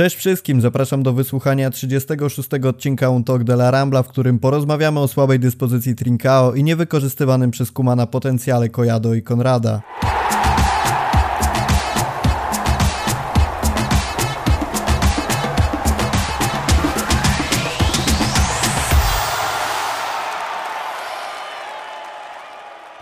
Cześć wszystkim, zapraszam do wysłuchania 36 odcinka Un de la Rambla, w którym porozmawiamy o słabej dyspozycji Trincao i niewykorzystywanym przez Kumana potencjale Kojado i Konrada.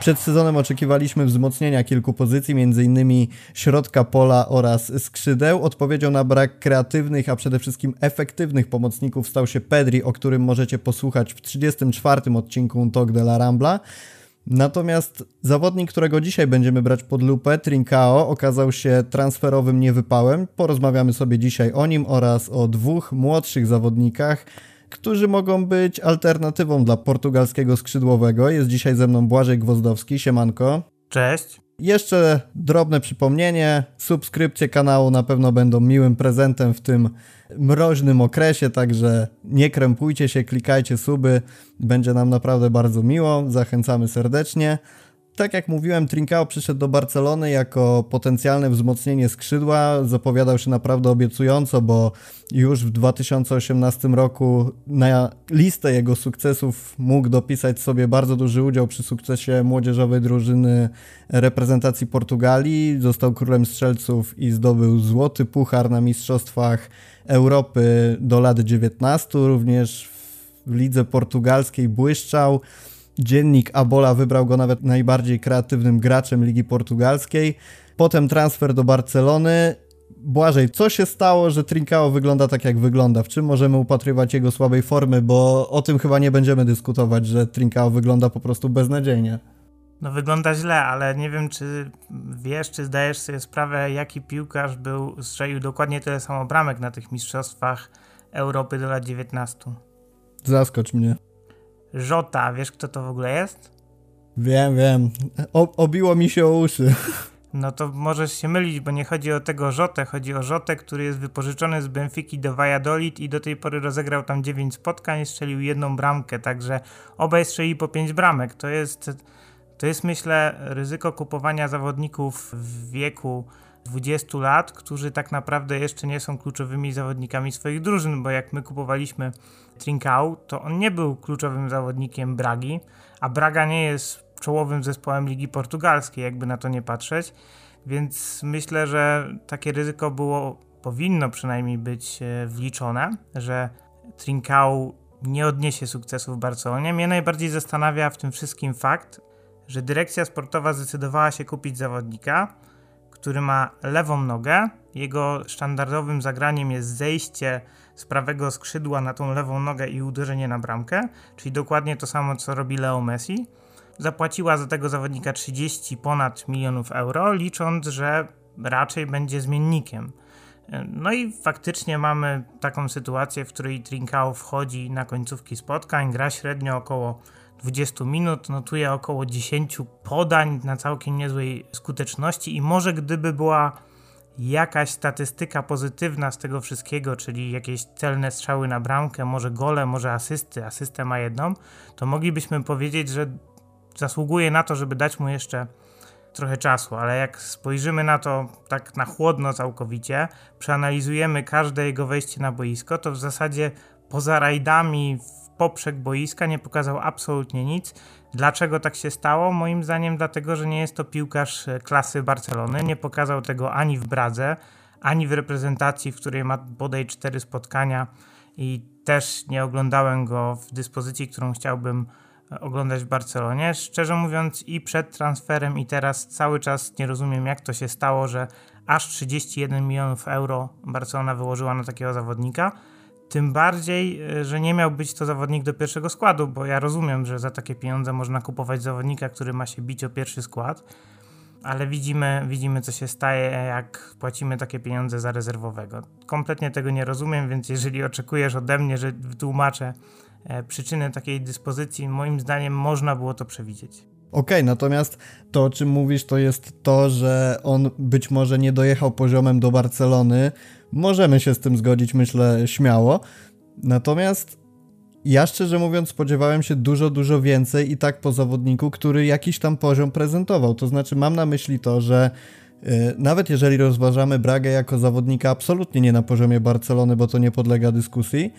Przed sezonem oczekiwaliśmy wzmocnienia kilku pozycji, m.in. środka pola oraz skrzydeł. Odpowiedzią na brak kreatywnych, a przede wszystkim efektywnych pomocników stał się Pedri, o którym możecie posłuchać w 34 odcinku Talk de la Rambla. Natomiast zawodnik, którego dzisiaj będziemy brać pod lupę, Trincao, okazał się transferowym niewypałem. Porozmawiamy sobie dzisiaj o nim oraz o dwóch młodszych zawodnikach, którzy mogą być alternatywą dla portugalskiego skrzydłowego. Jest dzisiaj ze mną Błażej Gwozdowski, siemanko. Cześć. Jeszcze drobne przypomnienie, subskrypcje kanału na pewno będą miłym prezentem w tym mroźnym okresie, także nie krępujcie się, klikajcie suby, będzie nam naprawdę bardzo miło, zachęcamy serdecznie tak jak mówiłem, Trincao przyszedł do Barcelony jako potencjalne wzmocnienie skrzydła. Zapowiadał się naprawdę obiecująco, bo już w 2018 roku na listę jego sukcesów mógł dopisać sobie bardzo duży udział przy sukcesie młodzieżowej drużyny reprezentacji Portugalii. Został królem strzelców i zdobył złoty puchar na Mistrzostwach Europy do lat 19. Również w lidze portugalskiej błyszczał. Dziennik Abola wybrał go nawet najbardziej kreatywnym graczem Ligi Portugalskiej. Potem transfer do Barcelony. Błażej, co się stało, że Trincao wygląda tak, jak wygląda? W czym możemy upatrywać jego słabej formy? Bo o tym chyba nie będziemy dyskutować, że Trincao wygląda po prostu beznadziejnie. No wygląda źle, ale nie wiem, czy wiesz, czy zdajesz sobie sprawę, jaki piłkarz był, strzelił dokładnie tyle samo bramek na tych mistrzostwach Europy do lat 19. Zaskocz mnie. Żota, wiesz kto to w ogóle jest? Wiem, wiem. O, obiło mi się o uszy. No to możesz się mylić, bo nie chodzi o tego Żotę, chodzi o Żotę, który jest wypożyczony z Benfiki do Valladolid i do tej pory rozegrał tam 9 spotkań strzelił jedną bramkę, także obaj strzeli po 5 bramek. To jest, to jest myślę ryzyko kupowania zawodników w wieku 20 lat, którzy tak naprawdę jeszcze nie są kluczowymi zawodnikami swoich drużyn, bo jak my kupowaliśmy Trincao, to on nie był kluczowym zawodnikiem Bragi, a Braga nie jest czołowym zespołem Ligi Portugalskiej, jakby na to nie patrzeć, więc myślę, że takie ryzyko było, powinno przynajmniej być e, wliczone, że Trincao nie odniesie sukcesu w Barcelonie. Mnie najbardziej zastanawia w tym wszystkim fakt, że dyrekcja sportowa zdecydowała się kupić zawodnika, który ma lewą nogę. Jego standardowym zagraniem jest zejście z prawego skrzydła na tą lewą nogę i uderzenie na bramkę, czyli dokładnie to samo, co robi Leo Messi. Zapłaciła za tego zawodnika 30 ponad milionów euro, licząc, że raczej będzie zmiennikiem. No i faktycznie mamy taką sytuację, w której Trincao wchodzi na końcówki spotkań, gra średnio około 20 minut, notuje około 10 podań na całkiem niezłej skuteczności i może gdyby była jakaś statystyka pozytywna z tego wszystkiego, czyli jakieś celne strzały na bramkę, może gole, może asysty, asystę ma jedną, to moglibyśmy powiedzieć, że zasługuje na to, żeby dać mu jeszcze trochę czasu, ale jak spojrzymy na to tak na chłodno całkowicie, przeanalizujemy każde jego wejście na boisko, to w zasadzie poza rajdami poprzek boiska nie pokazał absolutnie nic. Dlaczego tak się stało? Moim zdaniem dlatego, że nie jest to piłkarz e, klasy Barcelony. Nie pokazał tego ani w Bradze, ani w reprezentacji, w której ma bodaj cztery spotkania i też nie oglądałem go w dyspozycji, którą chciałbym e, oglądać w Barcelonie. Szczerze mówiąc, i przed transferem, i teraz cały czas nie rozumiem, jak to się stało, że aż 31 milionów euro Barcelona wyłożyła na takiego zawodnika. Tym bardziej, e, że nie miał być to zawodnik do pierwszego składu, bo ja rozumiem, że za takie pieniądze można kupować zawodnika, który ma się bić o pierwszy skład, ale widzimy, widzimy co się staje, jak płacimy takie pieniądze za rezerwowego. Kompletnie tego nie rozumiem, więc jeżeli oczekujesz ode mnie, że wytłumaczę e, przyczyny takiej dyspozycji, moim zdaniem można było to przewidzieć. Okej, okay, natomiast to, o czym mówisz, to jest to, że on być może nie dojechał poziomem do Barcelony, Możemy się z tym zgodzić, myślę, śmiało. Natomiast ja szczerze mówiąc spodziewałem się dużo, dużo więcej i tak po zawodniku, który jakiś tam poziom prezentował. To znaczy mam na myśli to, że nawet jeżeli rozważamy Bragę jako zawodnika absolutnie nie na poziomie Barcelony, bo to nie podlega dyskusji,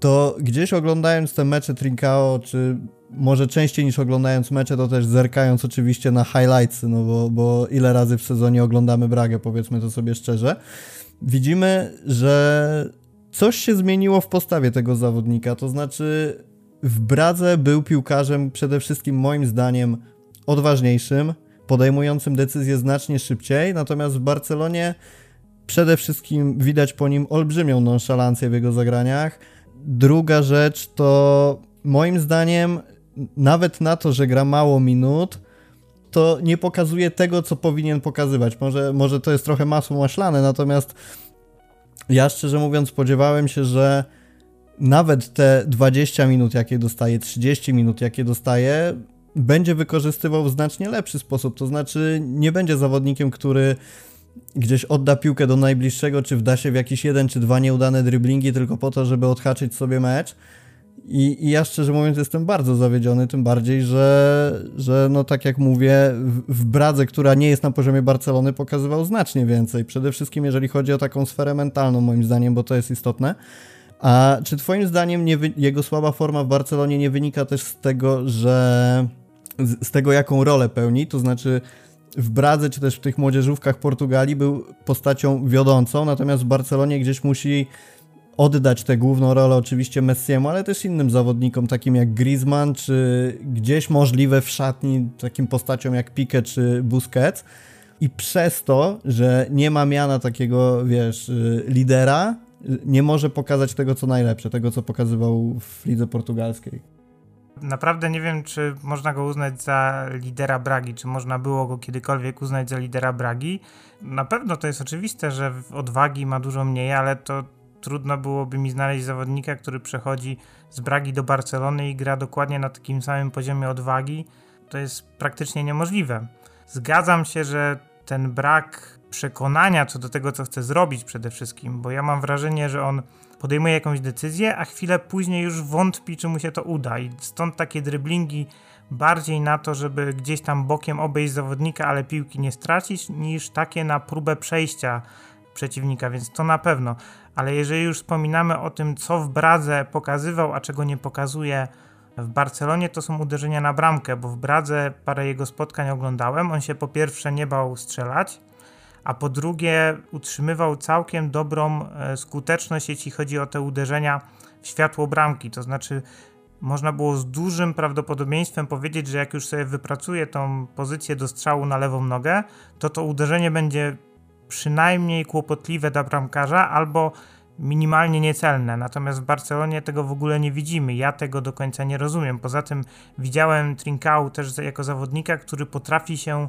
to gdzieś oglądając te mecze Trincao, czy może częściej niż oglądając mecze, to też zerkając oczywiście na highlights, no bo, bo ile razy w sezonie oglądamy Bragę, powiedzmy to sobie szczerze, widzimy, że coś się zmieniło w postawie tego zawodnika, to znaczy w Bradze był piłkarzem przede wszystkim moim zdaniem odważniejszym, podejmującym decyzje znacznie szybciej, natomiast w Barcelonie przede wszystkim widać po nim olbrzymią nonszalancję w jego zagraniach. Druga rzecz to moim zdaniem nawet na to, że gra mało minut, to nie pokazuje tego, co powinien pokazywać. Może, może to jest trochę masło maślane, natomiast ja szczerze mówiąc spodziewałem się, że nawet te 20 minut, jakie dostaje, 30 minut, jakie dostaje, będzie wykorzystywał w znacznie lepszy sposób. To znaczy, nie będzie zawodnikiem, który gdzieś odda piłkę do najbliższego, czy wda się w jakiś jeden czy dwa nieudane driblingi tylko po to, żeby odhaczyć sobie mecz. I, I, ja szczerze mówiąc jestem bardzo zawiedziony, tym bardziej, że, że no tak jak mówię, w, w Bradze, która nie jest na poziomie Barcelony, pokazywał znacznie więcej. Przede wszystkim jeżeli chodzi o taką sferę mentalną, moim zdaniem, bo to jest istotne. A czy twoim zdaniem nie, jego słaba forma w Barcelonie nie wynika też z tego, że z, z tego jaką rolę pełni, to znaczy w Bradze czy też w tych młodzieżówkach Portugalii był postacią wiodącą, natomiast w Barcelonie gdzieś musi oddać tę główną rolę oczywiście Messiemu, ale też innym zawodnikom takim jak Griezmann, czy gdzieś możliwe w szatni takim postaciom jak Pique czy Busquets. I przez to, że nie ma miana takiego, wiesz, y, lidera, y, nie może pokazać tego, co najlepsze, tego, co pokazywał w lidze portugalskiej. Naprawdę nie wiem, czy można go uznać za lidera Bragi, czy można było go kiedykolwiek uznać za lidera Bragi. Na pewno to jest oczywiste, że odwagi ma dużo mniej, ale to trudno byłoby mi znaleźć zawodnika, który przechodzi z Bragi do Barcelony i gra dokładnie na takim samym poziomie odwagi. To jest praktycznie niemożliwe. Zgadzam się, że ten brak przekonania co do tego, co chce zrobić przede wszystkim, bo ja mam wrażenie, że on podejmuje jakąś decyzję, a chwilę później już wątpi, czy mu się to uda. I stąd takie dryblingi bardziej na to, żeby gdzieś tam bokiem obejść zawodnika, ale piłki nie stracić, niż takie na próbę przejścia przeciwnika, więc to na pewno. Ale jeżeli już wspominamy o tym, co w Bradze pokazywał, a czego nie pokazuje w Barcelonie, to są uderzenia na bramkę, bo w Bradze parę jego spotkań oglądałem. On się po pierwsze nie bał strzelać, a po drugie utrzymywał całkiem dobrą e, skuteczność, jeśli chodzi o te uderzenia w światło bramki. To znaczy, można było z dużym prawdopodobieństwem powiedzieć, że jak już sobie wypracuje tą pozycję do strzału na lewą nogę, to to uderzenie będzie przynajmniej kłopotliwe dla bramkarza albo minimalnie niecelne. Natomiast w Barcelonie tego w ogóle nie widzimy. Ja tego do końca nie rozumiem. Poza tym widziałem Trincao też jako zawodnika, który potrafi się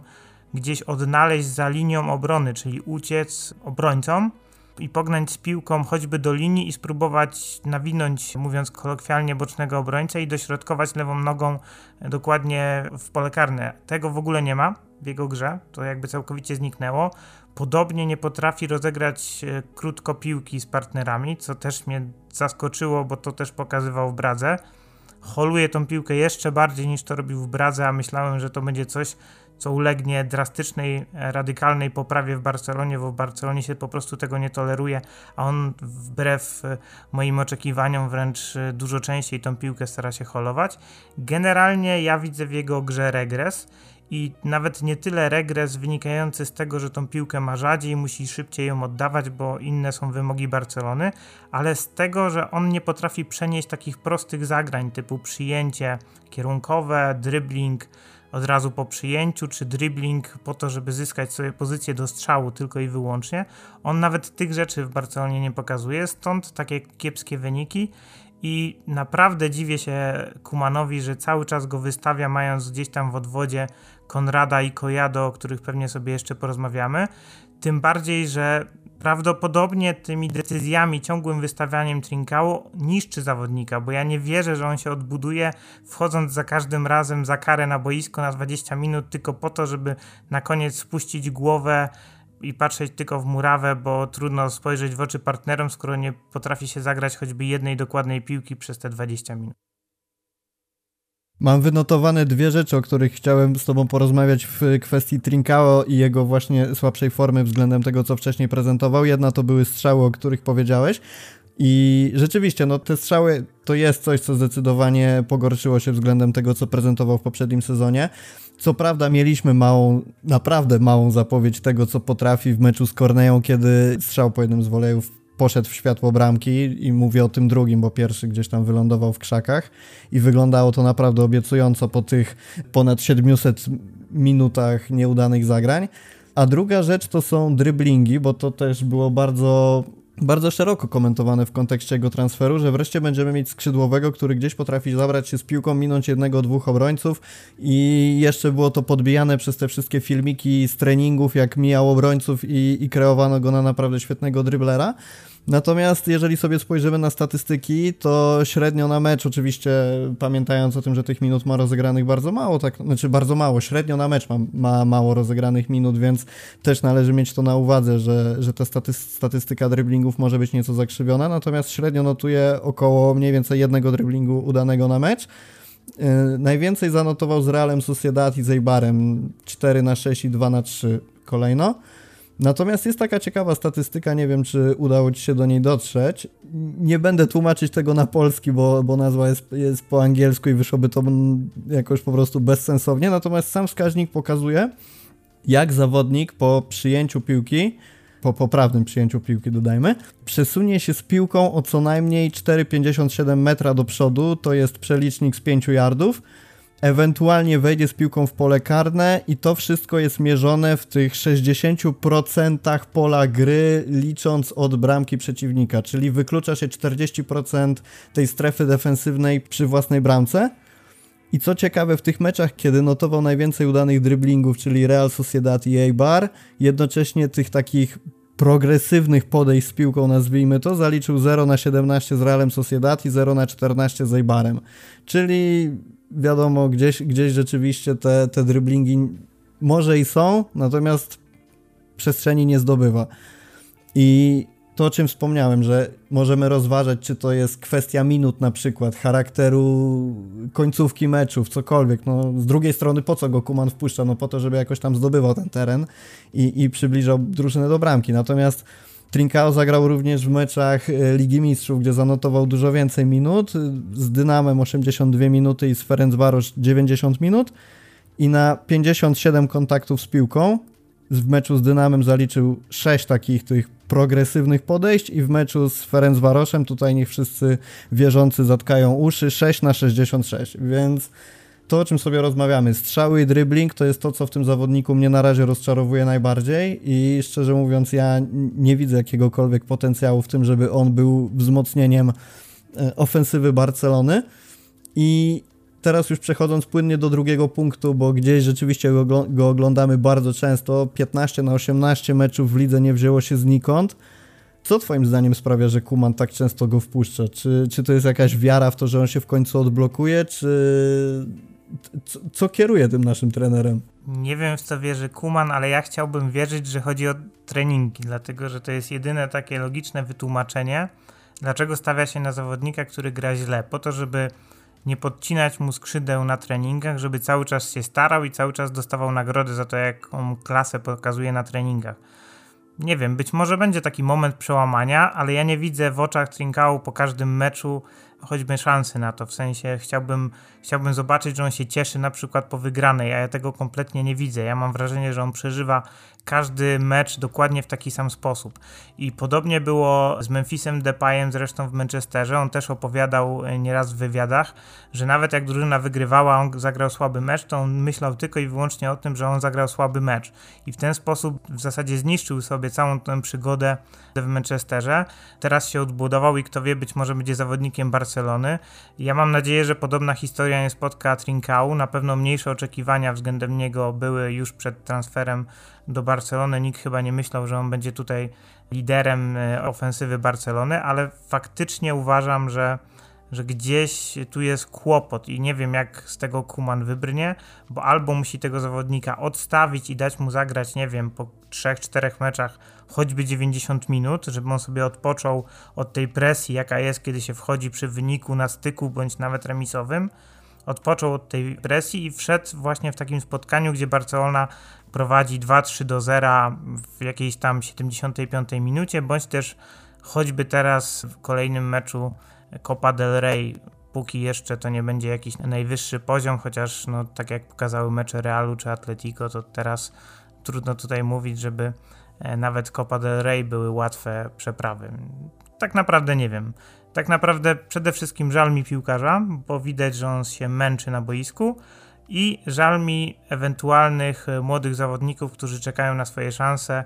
gdzieś odnaleźć za linią obrony, czyli uciec obrońcom i pognać z piłką choćby do linii i spróbować nawinąć, mówiąc kolokwialnie, bocznego obrońcę i dośrodkować lewą nogą dokładnie w pole karne. Tego w ogóle nie ma w jego grze, to jakby całkowicie zniknęło. Podobnie nie potrafi rozegrać e, krótko piłki z partnerami, co też mnie zaskoczyło, bo to też pokazywał w Bradze. Holuje tą piłkę jeszcze bardziej niż to robił w Bradze, a myślałem, że to będzie coś, co ulegnie drastycznej, e, radykalnej poprawie w Barcelonie, bo w Barcelonie się po prostu tego nie toleruje, a on wbrew e, moim oczekiwaniom wręcz dużo częściej tą piłkę stara się holować. Generalnie ja widzę w jego grze regres i nawet nie tyle regres wynikający z tego, że tą piłkę ma rzadziej, musi szybciej ją oddawać, bo inne są wymogi Barcelony, ale z tego, że on nie potrafi przenieść takich prostych zagrań typu przyjęcie kierunkowe, dribbling od razu po przyjęciu, czy dribbling po to, żeby zyskać sobie pozycję do strzału tylko i wyłącznie. On nawet tych rzeczy w Barcelonie nie pokazuje, stąd takie kiepskie wyniki i naprawdę dziwię się Kumanowi, że cały czas go wystawia, mając gdzieś tam w odwodzie Konrada i Kojado, o których pewnie sobie jeszcze porozmawiamy. Tym bardziej, że prawdopodobnie tymi decyzjami, ciągłym wystawianiem Trinkału niszczy zawodnika, bo ja nie wierzę, że on się odbuduje wchodząc za każdym razem za karę na boisko na 20 minut tylko po to, żeby na koniec spuścić głowę i patrzeć tylko w murawę, bo trudno spojrzeć w oczy partnerom, skoro nie potrafi się zagrać choćby jednej dokładnej piłki przez te 20 minut. Mam wynotowane dwie rzeczy, o których chciałem z tobą porozmawiać w kwestii Trinkao i jego właśnie słabszej formy względem tego, co wcześniej prezentował. Jedna to były strzały, o których powiedziałeś. I rzeczywiście, no te strzały to jest coś, co zdecydowanie pogorszyło się względem tego, co prezentował w poprzednim sezonie. Co prawda mieliśmy małą, naprawdę małą zapowiedź tego, co potrafi w meczu z Korneją, kiedy strzał po jednym z wolejów poszedł w światło bramki i mówię o tym drugim, bo pierwszy gdzieś tam wylądował w krzakach i wyglądało to naprawdę obiecująco po tych ponad 700 minutach nieudanych zagrań. A druga rzecz to są dryblingi, bo to też było bardzo bardzo szeroko komentowane w kontekście jego transferu, że wreszcie będziemy mieć skrzydłowego, który gdzieś potrafi zabrać się z piłką, minąć jednego, dwóch obrońców i jeszcze było to podbijane przez te wszystkie filmiki z treningów, jak mijał obrońców i, i kreowano go na naprawdę świetnego dryblera. Natomiast jeżeli sobie spojrzymy na statystyki, to średnio na mecz, oczywiście pamiętając o tym, że tych minut ma rozegranych bardzo mało, tak, znaczy bardzo mało, średnio na mecz ma, ma mało rozegranych minut, więc też należy mieć to na uwadze, że, że ta statystyka driblingów może być nieco zakrzywiona, natomiast średnio notuje około mniej więcej jednego driblingu udanego na mecz. Yy, najwięcej zanotował z Realem Sociedad i Zejbarem 4 na 6 i 2 na 3 kolejno. Natomiast jest taka ciekawa statystyka, nie wiem czy udało Ci się do niej dotrzeć. Nie będę tłumaczyć tego na polski, bo, bo nazwa jest, jest po angielsku i wyszłoby to jakoś po prostu bezsensownie. Natomiast sam wskaźnik pokazuje, jak zawodnik po przyjęciu piłki, po poprawnym przyjęciu piłki dodajmy, przesunie się z piłką o co najmniej 4,57 metra do przodu, to jest przelicznik z 5 yardów, ewentualnie wejdzie z piłką w pole karne i to wszystko jest mierzone w tych 60% pola gry, licząc od bramki przeciwnika, czyli wyklucza się 40% tej strefy defensywnej przy własnej bramce. I co ciekawe, w tych meczach, kiedy notował najwięcej udanych driblingów, czyli Real Sociedad i Eibar, jednocześnie tych takich progresywnych podejść z piłką, nazwijmy to, zaliczył 0 na 17 z Realem Sociedad i 0 na 14 z Eibarem. Czyli wiadomo, gdzieś, gdzieś rzeczywiście te, te driblingi może i są, natomiast przestrzeni nie zdobywa. I to, o czym wspomniałem, że możemy rozważać, czy to jest kwestia minut na przykład, charakteru końcówki meczów, cokolwiek. No, z drugiej strony, po co go Kuman wpuszcza? No po to, żeby jakoś tam zdobywał ten teren i, i przybliżał drużynę do bramki. Natomiast Trincao zagrał również w meczach e, Ligi Mistrzów, gdzie zanotował dużo więcej minut, z Dynamem 82 minuty i z Ferencvaros 90 minut. I na 57 kontaktów z piłką w meczu z Dynamem zaliczył 6 takich tych progresywnych podejść i w meczu z Ferencvarosem, tutaj niech wszyscy wierzący zatkają uszy, 6 na 66, więc to, o czym sobie rozmawiamy, strzały i dribbling, to jest to, co w tym zawodniku mnie na razie rozczarowuje najbardziej i szczerze mówiąc, ja nie widzę jakiegokolwiek potencjału w tym, żeby on był wzmocnieniem e, ofensywy Barcelony i teraz już przechodząc płynnie do drugiego punktu, bo gdzieś rzeczywiście go, oglądamy bardzo często, 15 na 18 meczów w lidze nie wzięło się znikąd, co twoim zdaniem sprawia, że Kuman tak często go wpuszcza? Czy, czy to jest jakaś wiara w to, że on się w końcu odblokuje, czy co, co kieruje tym naszym trenerem? Nie wiem w co wierzy Kuman, ale ja chciałbym wierzyć, że chodzi o treningi, dlatego że to jest jedyne takie logiczne wytłumaczenie, dlaczego stawia się na zawodnika, który gra źle, po to, żeby nie podcinać mu skrzydeł na treningach, żeby cały czas się starał i cały czas dostawał nagrody za to, jaką klasę pokazuje na treningach. Nie wiem, być może będzie taki moment przełamania, ale ja nie widzę w oczach Trinkału po każdym meczu choćby szansy na to. W sensie chciałbym, chciałbym zobaczyć, że on się cieszy na przykład po wygranej, a ja tego kompletnie nie widzę. Ja mam wrażenie, że on przeżywa każdy mecz dokładnie w taki sam sposób. I podobnie było z Memphisem Depayem zresztą w Manchesterze. On też opowiadał e, nieraz w wywiadach, że nawet jak drużyna wygrywała, on zagrał słaby mecz, to on myślał tylko i wyłącznie o tym, że on zagrał słaby mecz. I w ten sposób w zasadzie zniszczył sobie całą tę przygodę w Manchesterze. Teraz się odbudował i kto wie, być może będzie zawodnikiem Barcelony. Ja mam nadzieję, że podobna historia nie spotka Trincao. Na pewno mniejsze oczekiwania względem niego były już przed transferem do Barcelony. Nikt chyba nie myślał, że on będzie tutaj liderem e, ofensywy Barcelony, ale faktycznie uważam, że że gdzieś tu jest kłopot i nie wiem jak z tego Kuman wybrnie, bo albo musi tego zawodnika odstawić i dać mu zagrać, nie wiem, po 3-4 meczach choćby 90 minut, żeby on sobie odpoczął od tej presji, jaka jest, kiedy się wchodzi przy wyniku na styku bądź nawet remisowym, odpoczął od tej presji i wszedł właśnie w takim spotkaniu, gdzie Barcelona prowadzi 2-3 do 0 w jakiejś tam 75 minucie, bądź też choćby teraz w kolejnym meczu Copa del Rey, póki jeszcze to nie będzie jakiś najwyższy poziom, chociaż no, tak jak pokazały mecze Realu czy Atletico, to teraz trudno tutaj mówić, żeby nawet Copa del Rey były łatwe przeprawy. Tak naprawdę nie wiem. Tak naprawdę przede wszystkim żal mi piłkarza, bo widać, że on się męczy na boisku i żal mi ewentualnych e, młodych zawodników, którzy czekają na swoje szanse,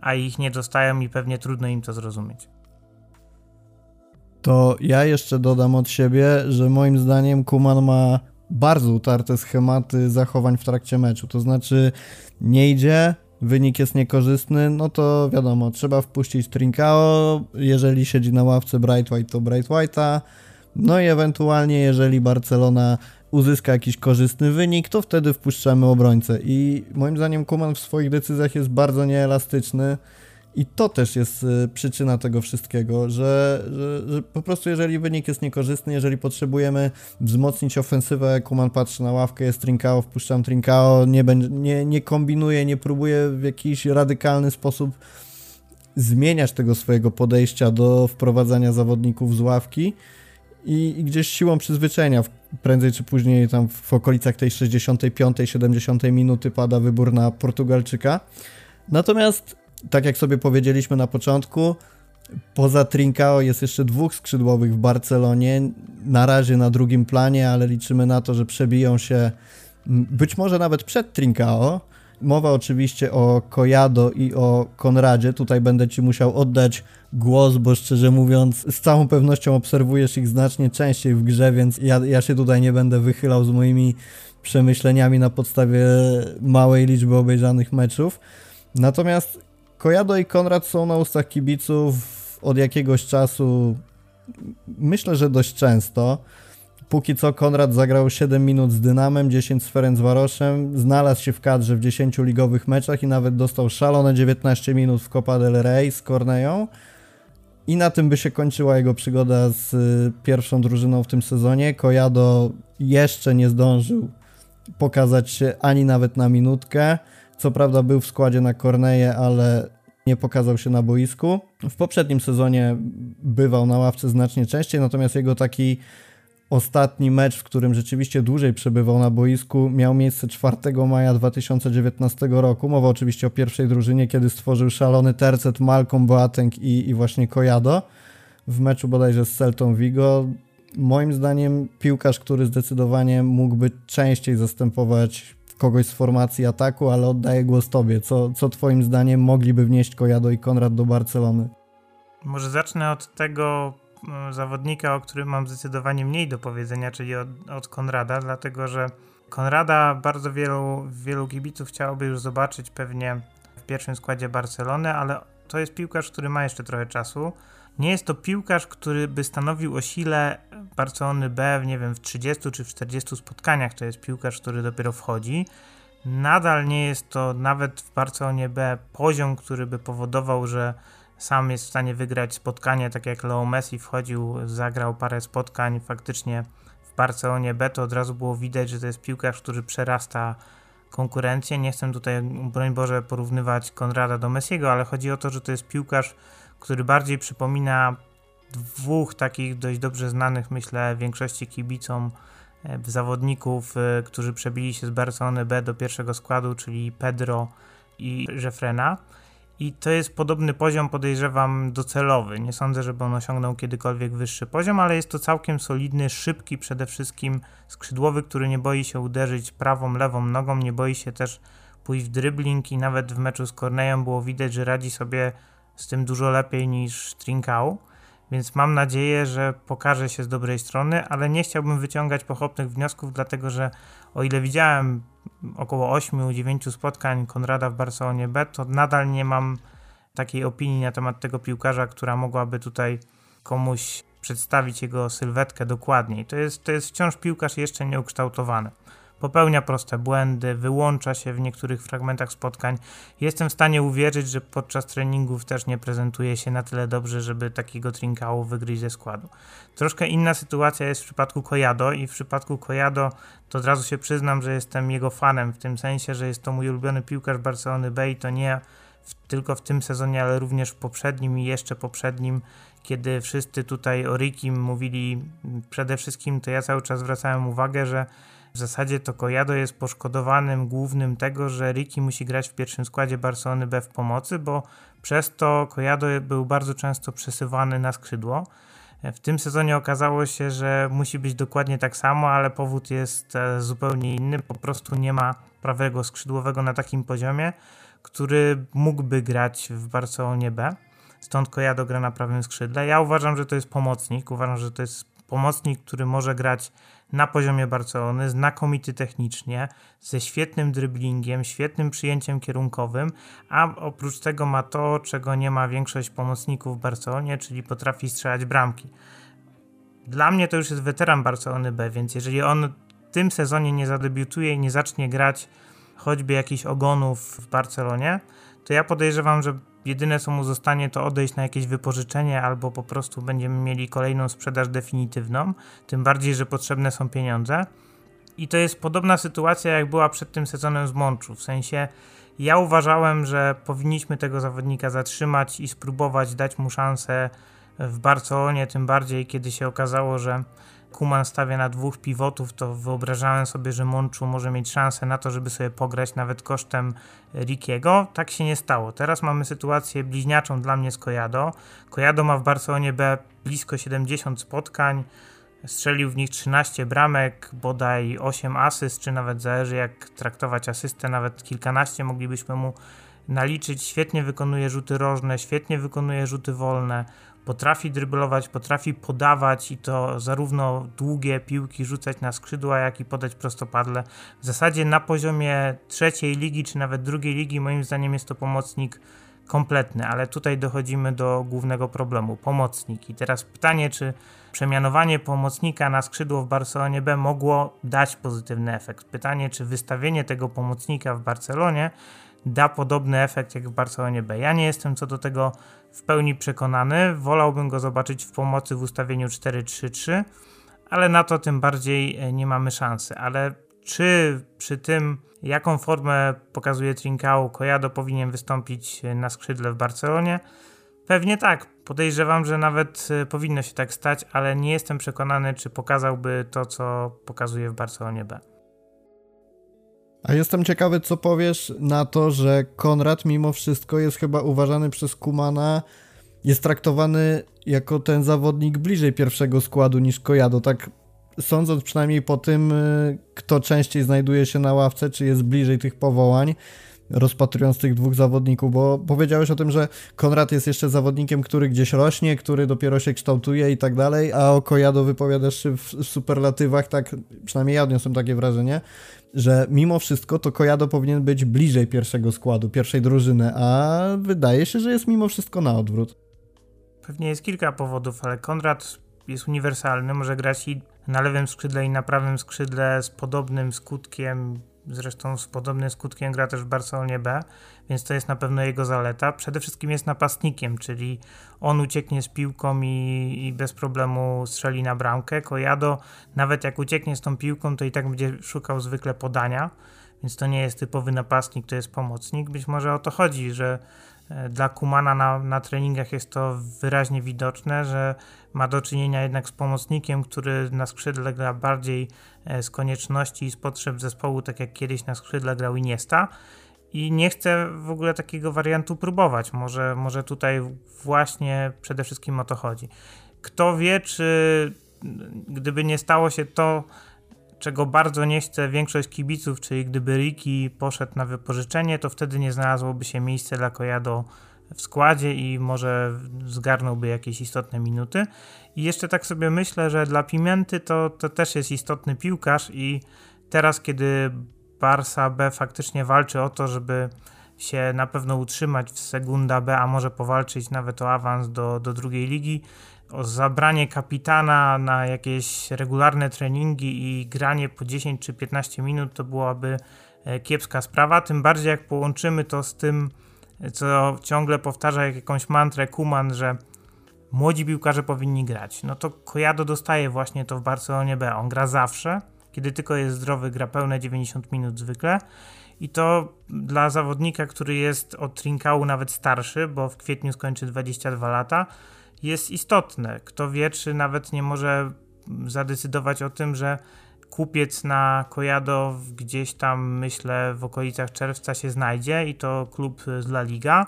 a ich nie dostają i pewnie trudno im to zrozumieć. To ja jeszcze dodam od siebie, że moim zdaniem Kuman ma bardzo utarte schematy zachowań w trakcie meczu. To znaczy nie idzie, wynik jest niekorzystny, no to wiadomo, trzeba wpuścić Trincao, jeżeli siedzi na ławce Bright White, to Bright White'a, no i ewentualnie jeżeli Barcelona uzyska jakiś korzystny wynik, to wtedy wpuszczamy obrońcę. I moim zdaniem Kuman w swoich decyzjach jest bardzo nieelastyczny, i to też jest y, przyczyna tego wszystkiego, że, że, że, po prostu jeżeli wynik jest niekorzystny, jeżeli potrzebujemy wzmocnić ofensywę, Kuman patrzy na ławkę, jest Trinkao, wpuszczam Trinkao, nie, nie, nie kombinuję, nie próbuję w jakiś radykalny sposób zmieniać tego swojego podejścia do wprowadzania zawodników z ławki i, i gdzieś siłą przyzwyczajenia prędzej czy później tam w okolicach tej 65-70 minuty pada wybór na Portugalczyka. Natomiast tak jak sobie powiedzieliśmy na początku, poza Trincao jest jeszcze dwóch skrzydłowych w Barcelonie. Na razie na drugim planie, ale liczymy na to, że przebiją się być może nawet przed Trincao. Mowa oczywiście o Kojado i o Konradzie. Tutaj będę Ci musiał oddać głos, bo szczerze mówiąc, z całą pewnością obserwujesz ich znacznie częściej w grze, więc ja, ja się tutaj nie będę wychylał z moimi przemyśleniami na podstawie małej liczby obejrzanych meczów. Natomiast Kojado i Konrad są na ustach kibiców od jakiegoś czasu, myślę, że dość często. Póki co Konrad zagrał 7 minut z Dynamem, 10 z Ferencvaroszem, znalazł się w kadrze w 10 ligowych meczach i nawet dostał szalone 19 minut w Copa del Rey z Corneją. I na tym by się kończyła jego przygoda z y, pierwszą drużyną w tym sezonie. Kojado jeszcze nie zdążył pokazać się ani nawet na minutkę. Co prawda był w składzie na Corneję, ale nie pokazał się na boisku. W poprzednim sezonie bywał na ławce znacznie częściej, natomiast jego taki ostatni mecz, w którym rzeczywiście dłużej przebywał na boisku, miał miejsce 4 maja 2019 roku. Mowa oczywiście o pierwszej drużynie, kiedy stworzył szalony tercet Malcolm Boateng i, i właśnie Kojado w meczu bodajże z Celtą Vigo. Moim zdaniem piłkarz, który zdecydowanie mógłby częściej zastępować kogoś z formacji ataku, ale oddaję głos tobie. Co, co twoim zdaniem mogliby wnieść Kojado i Konrad do Barcelony? Może zacznę od tego zawodnika, o którym mam zdecydowanie mniej do powiedzenia, czyli od, od Konrada, dlatego że Konrada bardzo wielu, wielu kibiców chciałoby już zobaczyć pewnie w pierwszym składzie Barcelony, ale to jest piłkarz, który ma jeszcze trochę czasu. Nie jest to piłkarz, który by stanowił o sile Barcelony B, nie wiem, w 30 czy w 40 spotkaniach. To jest piłkarz, który dopiero wchodzi. Nadal nie jest to nawet w Barcelonie B poziom, który by powodował, że sam jest w stanie wygrać spotkanie, tak jak Leo Messi wchodził, zagrał parę spotkań faktycznie w Barcelonie B, to od razu było widać, że to jest piłkarz, który przerasta konkurencję. Nie chcę tutaj, broń Boże, porównywać Konrada do Messiego, ale chodzi o to, że to jest piłkarz, który bardziej przypomina dwóch takich dość dobrze znanych, myślę, większości kibicom e, zawodników, e, którzy przebili się z Barcelony B do pierwszego składu, czyli Pedro i Jeffrena. I to jest podobny poziom, podejrzewam, docelowy. Nie sądzę, żeby on osiągnął kiedykolwiek wyższy poziom, ale jest to całkiem solidny, szybki, przede wszystkim skrzydłowy, który nie boi się uderzyć prawą, lewą nogą, nie boi się też pójść w dribbling i nawet w meczu z Corneją było widać, że radzi sobie z tym dużo lepiej niż Trinkau, więc mam nadzieję, że pokaże się z dobrej strony, ale nie chciałbym wyciągać pochopnych wniosków, dlatego że o ile widziałem około 8-9 spotkań Konrada w Barcelonie B, to nadal nie mam takiej opinii na temat tego piłkarza, która mogłaby tutaj komuś przedstawić jego sylwetkę dokładniej. To jest, to jest wciąż piłkarz jeszcze nieukształtowany. Popełnia proste błędy, wyłącza się w niektórych fragmentach spotkań. Jestem w stanie uwierzyć, że podczas treningów też nie prezentuje się na tyle dobrze, żeby takiego trinkału wygryźć ze składu. Troszkę inna sytuacja jest w przypadku Kojado i w przypadku Kojado to od razu się przyznam, że jestem jego fanem w tym sensie, że jest to mój ulubiony piłkarz Barcelony B i to nie w, tylko w tym sezonie, ale również w poprzednim i jeszcze poprzednim, kiedy wszyscy tutaj o Rikim mówili przede wszystkim, to ja cały czas zwracałem uwagę, że w zasadzie to Kojado jest poszkodowanym głównym tego, że Riki musi grać w pierwszym składzie Barcelony B w pomocy, bo przez to Kojado był bardzo często przesuwany na skrzydło. W tym sezonie okazało się, że musi być dokładnie tak samo, ale powód jest e, zupełnie inny. Po prostu nie ma prawego skrzydłowego na takim poziomie, który mógłby grać w Barcelonie B. Stąd Kojado gra na prawym skrzydle. Ja uważam, że to jest pomocnik. Uważam, że to jest pomocnik, który może grać na poziomie Barcelony, znakomity technicznie, ze świetnym dribblingiem, świetnym przyjęciem kierunkowym, a oprócz tego ma to, czego nie ma większość pomocników w Barcelonie, czyli potrafi strzelać bramki. Dla mnie to już jest weteran Barcelony B, więc jeżeli on w tym sezonie nie zadebiutuje i nie zacznie grać choćby jakichś ogonów w Barcelonie, to ja podejrzewam, że jedyne co mu zostanie to odejść na jakieś wypożyczenie albo po prostu będziemy mieli kolejną sprzedaż definitywną, tym bardziej, że potrzebne są pieniądze. I to jest podobna sytuacja jak była przed tym sezonem z Mączu, w sensie ja uważałem, że powinniśmy tego zawodnika zatrzymać i spróbować dać mu szansę w Barcelonie, tym bardziej kiedy się okazało, że Kuman stawia na dwóch pivotów, to wyobrażałem sobie, że Monczu może mieć szansę na to, żeby sobie pograć nawet kosztem Rikiego. Tak się nie stało. Teraz mamy sytuację bliźniaczą dla mnie z Kojado. Kojado ma w Barcelonie B blisko 70 spotkań, strzelił w nich 13 bramek, bodaj 8 asyst, czy nawet zależy jak traktować asystę, nawet kilkanaście moglibyśmy mu naliczyć. Świetnie wykonuje rzuty rożne, świetnie wykonuje rzuty wolne potrafi dryblować, potrafi podawać i to zarówno długie piłki rzucać na skrzydła, jak i podać prostopadle. W zasadzie na poziomie trzeciej ligi, czy nawet drugiej ligi, moim zdaniem jest to pomocnik kompletny, ale tutaj dochodzimy do głównego problemu pomocnik. I teraz pytanie, czy przemianowanie pomocnika na skrzydło w Barcelonie B mogło dać pozytywny efekt. Pytanie, czy wystawienie tego pomocnika w Barcelonie da podobny efekt jak w Barcelonie B. Ja nie jestem co do tego w pełni przekonany. Wolałbym go zobaczyć w pomocy w ustawieniu 4-3-3, ale na to tym bardziej e, nie mamy szansy. Ale czy przy tym, jaką formę pokazuje Trincao, Kojado powinien wystąpić e, na skrzydle w Barcelonie? Pewnie tak. Podejrzewam, że nawet e, powinno się tak stać, ale nie jestem przekonany, czy pokazałby to, co pokazuje w Barcelonie B. A jestem ciekawy, co powiesz na to, że Konrad mimo wszystko jest chyba uważany przez Kumana, jest traktowany jako ten zawodnik bliżej pierwszego składu niż Kojado. Tak sądząc przynajmniej po tym, y, kto częściej znajduje się na ławce, czy jest bliżej tych powołań, rozpatrując tych dwóch zawodników, bo powiedziałeś o tym, że Konrad jest jeszcze zawodnikiem, który gdzieś rośnie, który dopiero się kształtuje i tak dalej, a o Kojado wypowiadasz się w superlatywach, tak przynajmniej ja odniosłem takie wrażenie, że mimo wszystko to Kojado powinien być bliżej pierwszego składu, pierwszej drużyny, a wydaje się, że jest mimo wszystko na odwrót. Pewnie jest kilka powodów, ale Konrad jest uniwersalny, może grać i na lewym skrzydle i na prawym skrzydle z podobnym skutkiem, zresztą z podobnym skutkiem gra też w Barcelonie B, więc to jest na pewno jego zaleta. Przede wszystkim jest napastnikiem, czyli on ucieknie z piłką i, i bez problemu strzeli na bramkę. Kojado, nawet jak ucieknie z tą piłką, to i tak będzie szukał zwykle podania, więc to nie jest typowy napastnik, to jest pomocnik. Być może o to chodzi, że dla Kumana na, na treningach jest to wyraźnie widoczne, że ma do czynienia jednak z pomocnikiem, który na skrzydle gra bardziej e, z konieczności i z potrzeb zespołu, tak jak kiedyś na skrzydle grał Iniesta i nie chcę w ogóle takiego wariantu próbować. Może, może tutaj właśnie przede wszystkim o to chodzi. Kto wie, czy gdyby nie stało się to, czego bardzo nie chce większość kibiców, czyli gdyby Ricky poszedł na wypożyczenie, to wtedy nie znalazłoby się miejsce dla Kojado w składzie i może zgarnąłby jakieś istotne minuty. I jeszcze tak sobie myślę, że dla Pimenty to, to też jest istotny piłkarz i teraz, kiedy Barsa B faktycznie walczy o to, żeby się na pewno utrzymać w Segunda B, a może powalczyć nawet o awans do, do drugiej ligi, o zabranie kapitana na jakieś regularne treningi i granie po 10 czy 15 minut to byłaby e, kiepska sprawa, tym bardziej jak połączymy to z tym, co ciągle powtarza jak jakąś mantrę Kuman, że młodzi piłkarze powinni grać. No to Kojado dostaje właśnie to w Barcelonie B. On gra zawsze, kiedy tylko jest zdrowy, gra pełne 90 minut zwykle. I to dla zawodnika, który jest od Trinkału nawet starszy, bo w kwietniu skończy 22 lata, jest istotne. Kto wie, czy nawet nie może zadecydować o tym, że kupiec na Kojado gdzieś tam, myślę, w okolicach czerwca się znajdzie i to klub z La Liga,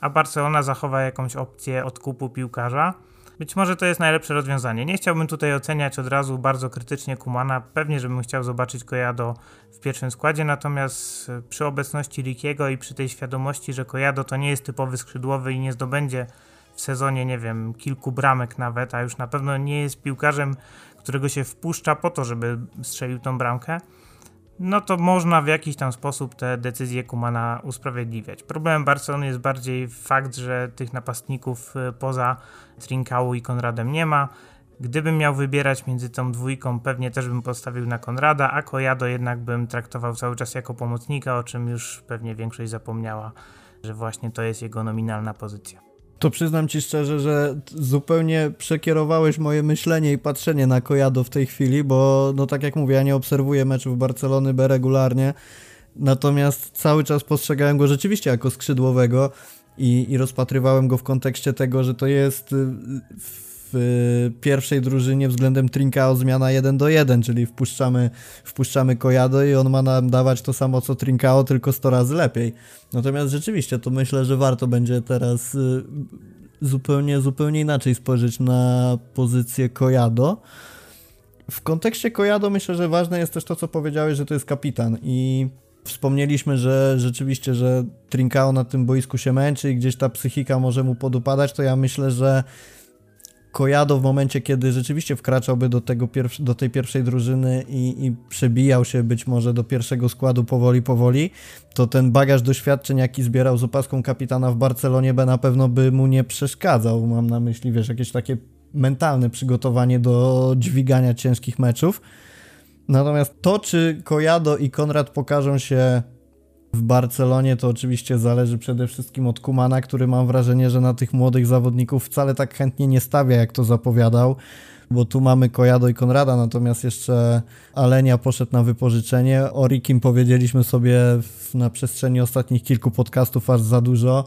a Barcelona zachowa jakąś opcję odkupu piłkarza. Być może to jest najlepsze rozwiązanie. Nie chciałbym tutaj oceniać od razu bardzo krytycznie Kumana. Pewnie, żebym chciał zobaczyć Kojado w pierwszym składzie, natomiast przy obecności Rikiego i przy tej świadomości, że Kojado to nie jest typowy skrzydłowy i nie zdobędzie w sezonie, nie wiem, kilku bramek nawet, a już na pewno nie jest piłkarzem, którego się wpuszcza po to, żeby strzelił tą bramkę, no to można w jakiś tam sposób te decyzje Kumana usprawiedliwiać. Problemem Barcelony jest bardziej fakt, że tych napastników y, poza Trinkału i Konradem nie ma. Gdybym miał wybierać między tą dwójką, pewnie też bym postawił na Konrada, a Kojado jednak bym traktował cały czas jako pomocnika, o czym już pewnie większość zapomniała, że właśnie to jest jego nominalna pozycja. To przyznam ci szczerze, że zupełnie przekierowałeś moje myślenie i patrzenie na Kojado w tej chwili, bo no tak jak mówię, ja nie obserwuję meczów Barcelony B regularnie, natomiast cały czas postrzegałem go rzeczywiście jako skrzydłowego i, i rozpatrywałem go w kontekście tego, że to jest y, pierwszej drużynie względem Trinkao zmiana 1 do 1, czyli wpuszczamy, wpuszczamy Kojado i on ma nam dawać to samo co Trinkao, tylko 100 razy lepiej. Natomiast rzeczywiście to myślę, że warto będzie teraz y, zupełnie, zupełnie inaczej spojrzeć na pozycję Kojado. W kontekście Kojado myślę, że ważne jest też to, co powiedziałeś, że to jest kapitan i Wspomnieliśmy, że rzeczywiście, że Trinkao na tym boisku się męczy i gdzieś ta psychika może mu podupadać, to ja myślę, że Kojado w momencie, kiedy rzeczywiście wkraczałby do, tego do tej pierwszej drużyny i, i przebijał się być może do pierwszego składu powoli, powoli, to ten bagaż doświadczeń, jaki zbierał z opaską kapitana w Barcelonie B na pewno by mu nie przeszkadzał. Mam na myśli, wiesz, jakieś takie mentalne przygotowanie do dźwigania ciężkich meczów. Natomiast to, czy Kojado i Konrad pokażą się w Barcelonie to oczywiście zależy przede wszystkim od Kumana, który mam wrażenie, że na tych młodych zawodników wcale tak chętnie nie stawia, jak to zapowiadał, bo tu mamy Kojado i Konrada, natomiast jeszcze Alenia poszedł na wypożyczenie. O Rikim powiedzieliśmy sobie na przestrzeni ostatnich kilku podcastów aż za dużo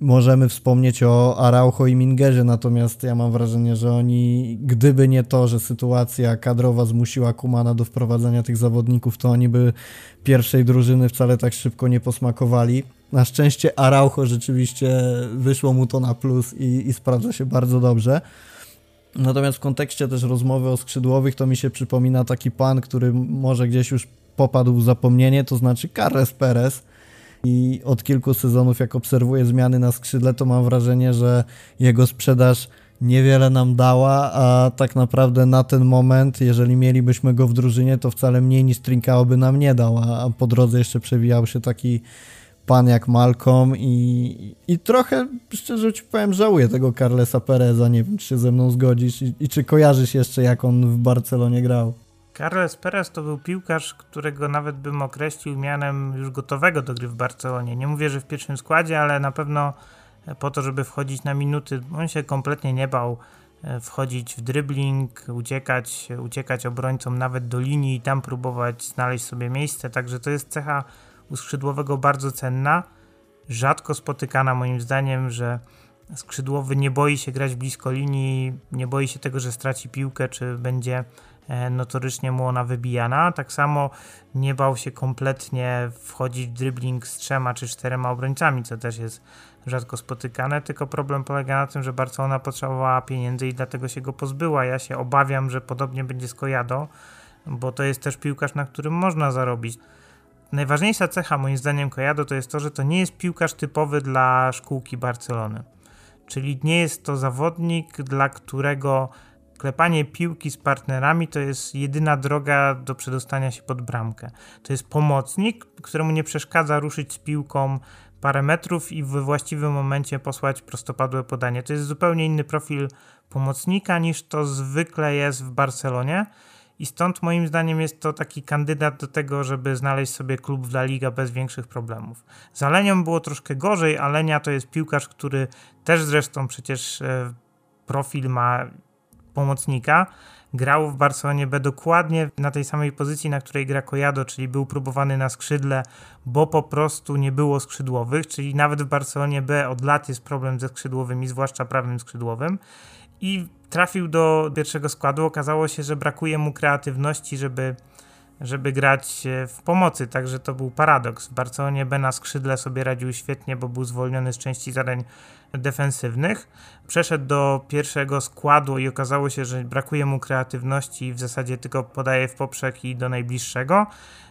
możemy wspomnieć o Araujo i Mingerze, natomiast ja mam wrażenie, że oni, gdyby nie to, że sytuacja kadrowa zmusiła Kumana do wprowadzenia tych zawodników, to oni by pierwszej drużyny wcale tak szybko nie posmakowali. Na szczęście Araujo rzeczywiście wyszło mu to na plus i, i sprawdza się bardzo dobrze. Natomiast w kontekście też rozmowy o skrzydłowych to mi się przypomina taki pan, który może gdzieś już popadł w zapomnienie, to znaczy Carles Perez, i od kilku sezonów, jak obserwuję zmiany na skrzydle, to mam wrażenie, że jego sprzedaż niewiele nam dała, a tak naprawdę na ten moment, jeżeli mielibyśmy go w drużynie, to wcale mniej niż Trinkao by nam nie dał, a po drodze jeszcze przewijał się taki pan jak Malcolm i, i trochę, szczerze ci powiem, żałuję tego Carlesa Pereza, nie wiem, czy się ze mną zgodzisz i, i czy kojarzysz jeszcze, jak on w Barcelonie grał. Carles Perez to był piłkarz, którego nawet bym określił mianem już gotowego do gry w Barcelonie. Nie mówię, że w pierwszym składzie, ale na pewno po to, żeby wchodzić na minuty. On się kompletnie nie bał e, wchodzić w dribbling, uciekać, uciekać obrońcom nawet do linii i tam próbować znaleźć sobie miejsce. Także to jest cecha u skrzydłowego bardzo cenna. Rzadko spotykana moim zdaniem, że skrzydłowy nie boi się grać blisko linii, nie boi się tego, że straci piłkę, czy będzie E, notorycznie mu ona wybijana. Tak samo nie bał się kompletnie wchodzić w dribbling z trzema czy czterema obrońcami, co też jest rzadko spotykane, tylko problem polega na tym, że Barcelona potrzebowała pieniędzy i dlatego się go pozbyła. Ja się obawiam, że podobnie będzie z Kojado, bo to jest też piłkarz, na którym można zarobić. Najważniejsza cecha moim zdaniem Kojado to jest to, że to nie jest piłkarz typowy dla szkółki Barcelony. Czyli nie jest to zawodnik, dla którego klepanie piłki z partnerami to jest jedyna droga do przedostania się pod bramkę. To jest pomocnik, któremu nie przeszkadza ruszyć z piłką parę metrów i we właściwym momencie posłać prostopadłe podanie. To jest zupełnie inny profil pomocnika niż to zwykle jest w Barcelonie. I stąd moim zdaniem jest to taki kandydat do tego, żeby znaleźć sobie klub w La Liga bez większych problemów. Z Alenią było troszkę gorzej. Alenia to jest piłkarz, który też zresztą przecież e, profil ma pomocnika. Grał w Barcelonie B dokładnie na tej samej pozycji, na której gra Kojado, czyli był próbowany na skrzydle, bo po prostu nie było skrzydłowych, czyli nawet w Barcelonie B od lat jest problem ze skrzydłowymi, zwłaszcza prawym skrzydłowym. I trafił do pierwszego składu. Okazało się, że brakuje mu kreatywności, żeby, żeby grać w pomocy, także to był paradoks. W Barcelonie B na skrzydle sobie radził świetnie, bo był zwolniony z części zadań defensywnych. Przeszedł do pierwszego składu i okazało się, że brakuje mu kreatywności i w zasadzie tylko podaje w poprzek i do najbliższego.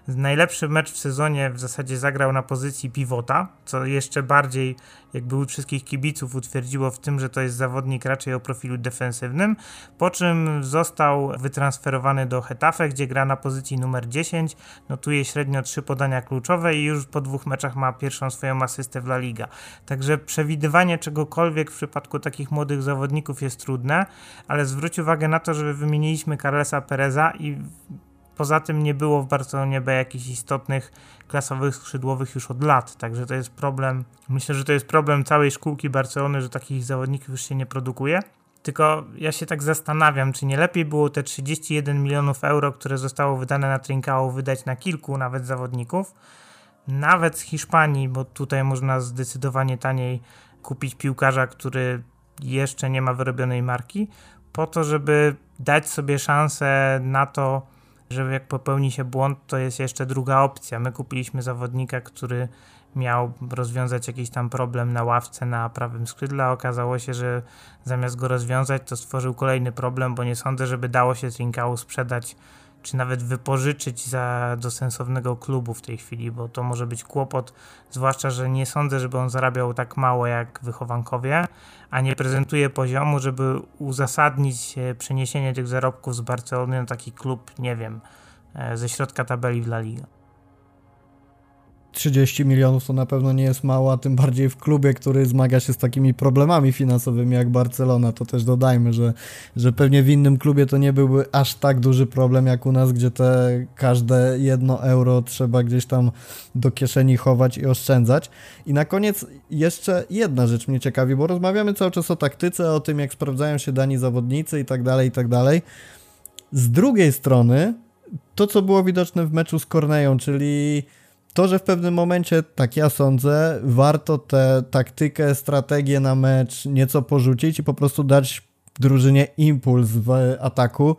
Najlepszy mecz w sezonie w zasadzie zagrał na pozycji pivota, co jeszcze bardziej jakby u wszystkich kibiców utwierdziło w tym, że to jest zawodnik raczej o profilu defensywnym, po czym został wytransferowany do Hetafe, gdzie gra na pozycji numer 10, notuje średnio 3 podania kluczowe i już po dwóch meczach ma pierwszą swoją asystę w La Liga. Także przewidywanie czegokolwiek w przypadku takich młodych zawodników jest trudne, ale zwróć uwagę na to, że wymieniliśmy Carlesa Pereza i Poza tym nie było w Barcelonie B jakichś istotnych klasowych skrzydłowych już od lat, także to jest problem. Myślę, że to jest problem całej szkółki Barcelony, że takich zawodników już się nie produkuje. Tylko ja się tak zastanawiam, czy nie lepiej było te 31 milionów euro, które zostało wydane na Trincao, wydać na kilku nawet zawodników, nawet z Hiszpanii, bo tutaj można zdecydowanie taniej kupić piłkarza, który jeszcze nie ma wyrobionej marki, po to, żeby dać sobie szansę na to, że jak popełni się błąd, to jest jeszcze druga opcja. My kupiliśmy zawodnika, który miał rozwiązać jakiś tam problem na ławce na prawym skrzydle, a okazało się, że zamiast go rozwiązać, to stworzył kolejny problem, bo nie sądzę, żeby dało się Trinkau sprzedać czy nawet wypożyczyć za, do sensownego klubu w tej chwili, bo to może być kłopot, zwłaszcza, że nie sądzę, żeby on zarabiał tak mało jak wychowankowie, a nie prezentuje poziomu, żeby uzasadnić przeniesienie tych zarobków z Barcelony na taki klub, nie wiem, e, ze środka tabeli w La Liga. 30 milionów to na pewno nie jest mało, a tym bardziej w klubie, który zmaga się z takimi problemami finansowymi jak Barcelona. To też dodajmy, że, że pewnie w innym klubie to nie byłby aż tak duży problem jak u nas, gdzie te każde jedno euro trzeba gdzieś tam do kieszeni chować i oszczędzać. I na koniec jeszcze jedna rzecz mnie ciekawi, bo rozmawiamy cały czas o taktyce, o tym jak sprawdzają się dani zawodnicy i tak dalej, i tak dalej. Z drugiej strony, to co było widoczne w meczu z Korneją, czyli to, że w pewnym momencie, tak ja sądzę, warto tę taktykę, strategię na mecz nieco porzucić i po prostu dać drużynie impuls w ataku,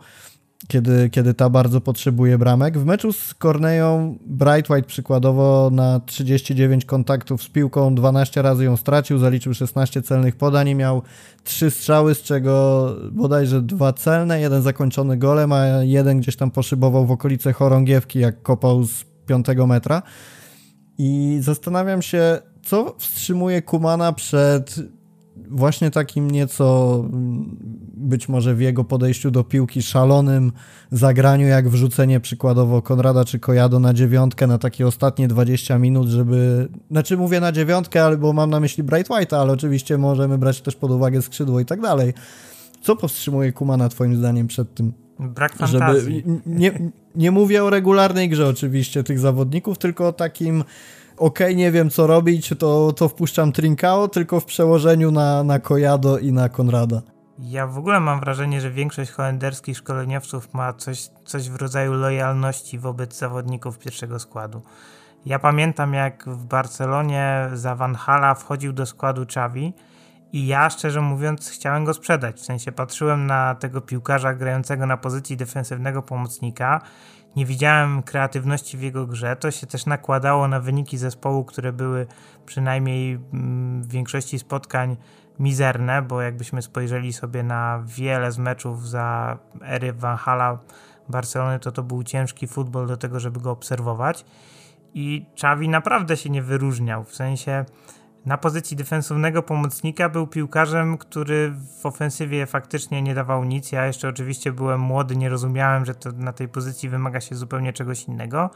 kiedy, kiedy ta bardzo potrzebuje bramek. W meczu z Corneją Bright White przykładowo na 39 kontaktów z piłką 12 razy ją stracił, zaliczył 16 celnych podań i miał 3 strzały, z czego bodajże dwa celne, jeden zakończony golem, a jeden gdzieś tam poszybował w okolice chorągiewki, jak kopał z 5 metra. I zastanawiam się, co wstrzymuje Kumana przed właśnie takim nieco być może w jego podejściu do piłki szalonym zagraniu, jak wrzucenie przykładowo Konrada czy Kojado na dziewiątkę na takie ostatnie 20 minut, żeby... Znaczy mówię na dziewiątkę, albo mam na myśli Bright White'a, ale oczywiście możemy brać też pod uwagę skrzydło i tak dalej. Co powstrzymuje Kumana twoim zdaniem przed tym? Brak fantazji. Żeby, nie, nie mówię o regularnej grze oczywiście tych zawodników, tylko o takim okej, okay, nie wiem co robić, to, to wpuszczam Trinkao, tylko w przełożeniu na, na Kojado i na Konrada. Ja w ogóle mam wrażenie, że większość holenderskich szkoleniowców ma coś, coś w rodzaju lojalności wobec zawodników pierwszego składu. Ja pamiętam jak w Barcelonie za Van Hala wchodził do składu Xavi i ja szczerze mówiąc chciałem go sprzedać. W sensie patrzyłem na tego piłkarza grającego na pozycji defensywnego pomocnika. Nie widziałem kreatywności w jego grze. To się też nakładało na wyniki zespołu, które były przynajmniej mm, w większości spotkań mizerne, bo jakbyśmy spojrzeli sobie na wiele z meczów za ery Van Hala Barcelony, to to był ciężki futbol do tego, żeby go obserwować. I Xavi naprawdę się nie wyróżniał. W sensie na pozycji defensywnego pomocnika był piłkarzem, który w ofensywie faktycznie nie dawał nic. Ja jeszcze oczywiście byłem młody, nie rozumiałem, że to na tej pozycji wymaga się zupełnie czegoś innego,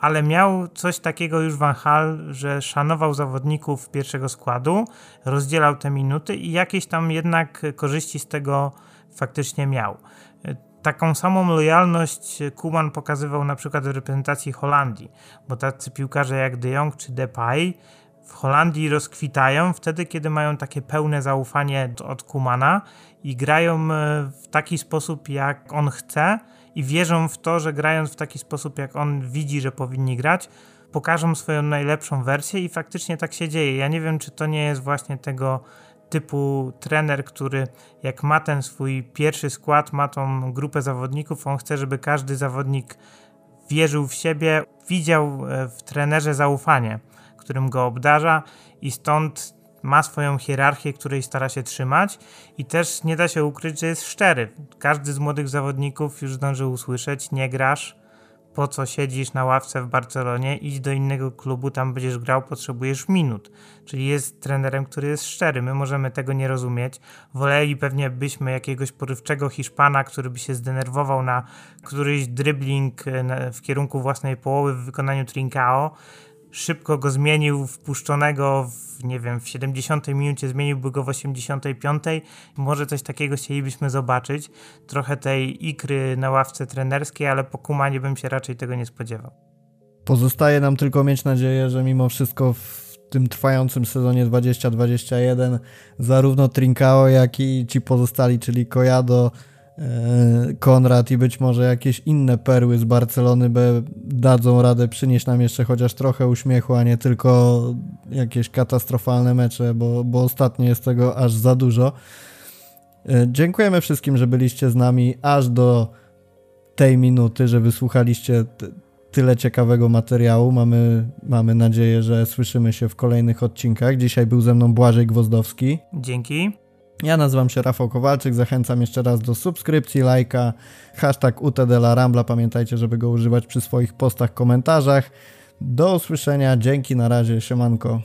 ale miał coś takiego już Van Hal, że szanował zawodników pierwszego składu, rozdzielał te minuty i jakieś tam jednak korzyści z tego faktycznie miał. Taką samą lojalność Kuman pokazywał na przykład w reprezentacji Holandii, bo tacy piłkarze jak De Jong czy Depay w Holandii rozkwitają wtedy, kiedy mają takie pełne zaufanie od Kumana i grają e, w taki sposób, jak on chce i wierzą w to, że grając w taki sposób, jak on widzi, że powinni grać, pokażą swoją najlepszą wersję i faktycznie tak się dzieje. Ja nie wiem, czy to nie jest właśnie tego typu trener, który jak ma ten swój pierwszy skład, ma tą grupę zawodników, on chce, żeby każdy zawodnik wierzył w siebie, widział e, w trenerze zaufanie którym go obdarza i stąd ma swoją hierarchię, której stara się trzymać i też nie da się ukryć, że jest szczery. Każdy z młodych zawodników już zdążył usłyszeć, nie grasz, po co siedzisz na ławce w Barcelonie, idź do innego klubu, tam będziesz grał, potrzebujesz minut. Czyli jest trenerem, który jest szczery. My możemy tego nie rozumieć. Woleli pewnie byśmy jakiegoś porywczego Hiszpana, który by się zdenerwował na któryś dribbling w kierunku własnej połowy w wykonaniu Trincao, szybko go zmienił, wpuszczonego w, nie wiem, w 70 minucie, zmieniłby go w 85. Może coś takiego chcielibyśmy zobaczyć. Trochę tej ikry na ławce trenerskiej, ale po Kumanie bym się raczej tego nie spodziewał. Pozostaje nam tylko mieć nadzieję, że mimo wszystko w tym trwającym sezonie 2021 zarówno Trincao, jak i ci pozostali, czyli Kojado, Konrad i być może jakieś inne perły z Barcelony by dadzą radę przynieść nam jeszcze chociaż trochę uśmiechu, a nie tylko jakieś katastrofalne mecze, bo, bo ostatnio jest tego aż za dużo. E, dziękujemy wszystkim, że byliście z nami aż do tej minuty, że wysłuchaliście tyle ciekawego materiału. Mamy, mamy nadzieję, że słyszymy się w kolejnych odcinkach. Dzisiaj był ze mną Błażej Gwozdowski. Dzięki. Ja nazywam się Rafał Kowalczyk, zachęcam jeszcze raz do subskrypcji, lajka, hashtag UTDLaRambla, pamiętajcie, żeby go używać przy swoich postach, komentarzach. Do usłyszenia, dzięki, na razie, siemanko.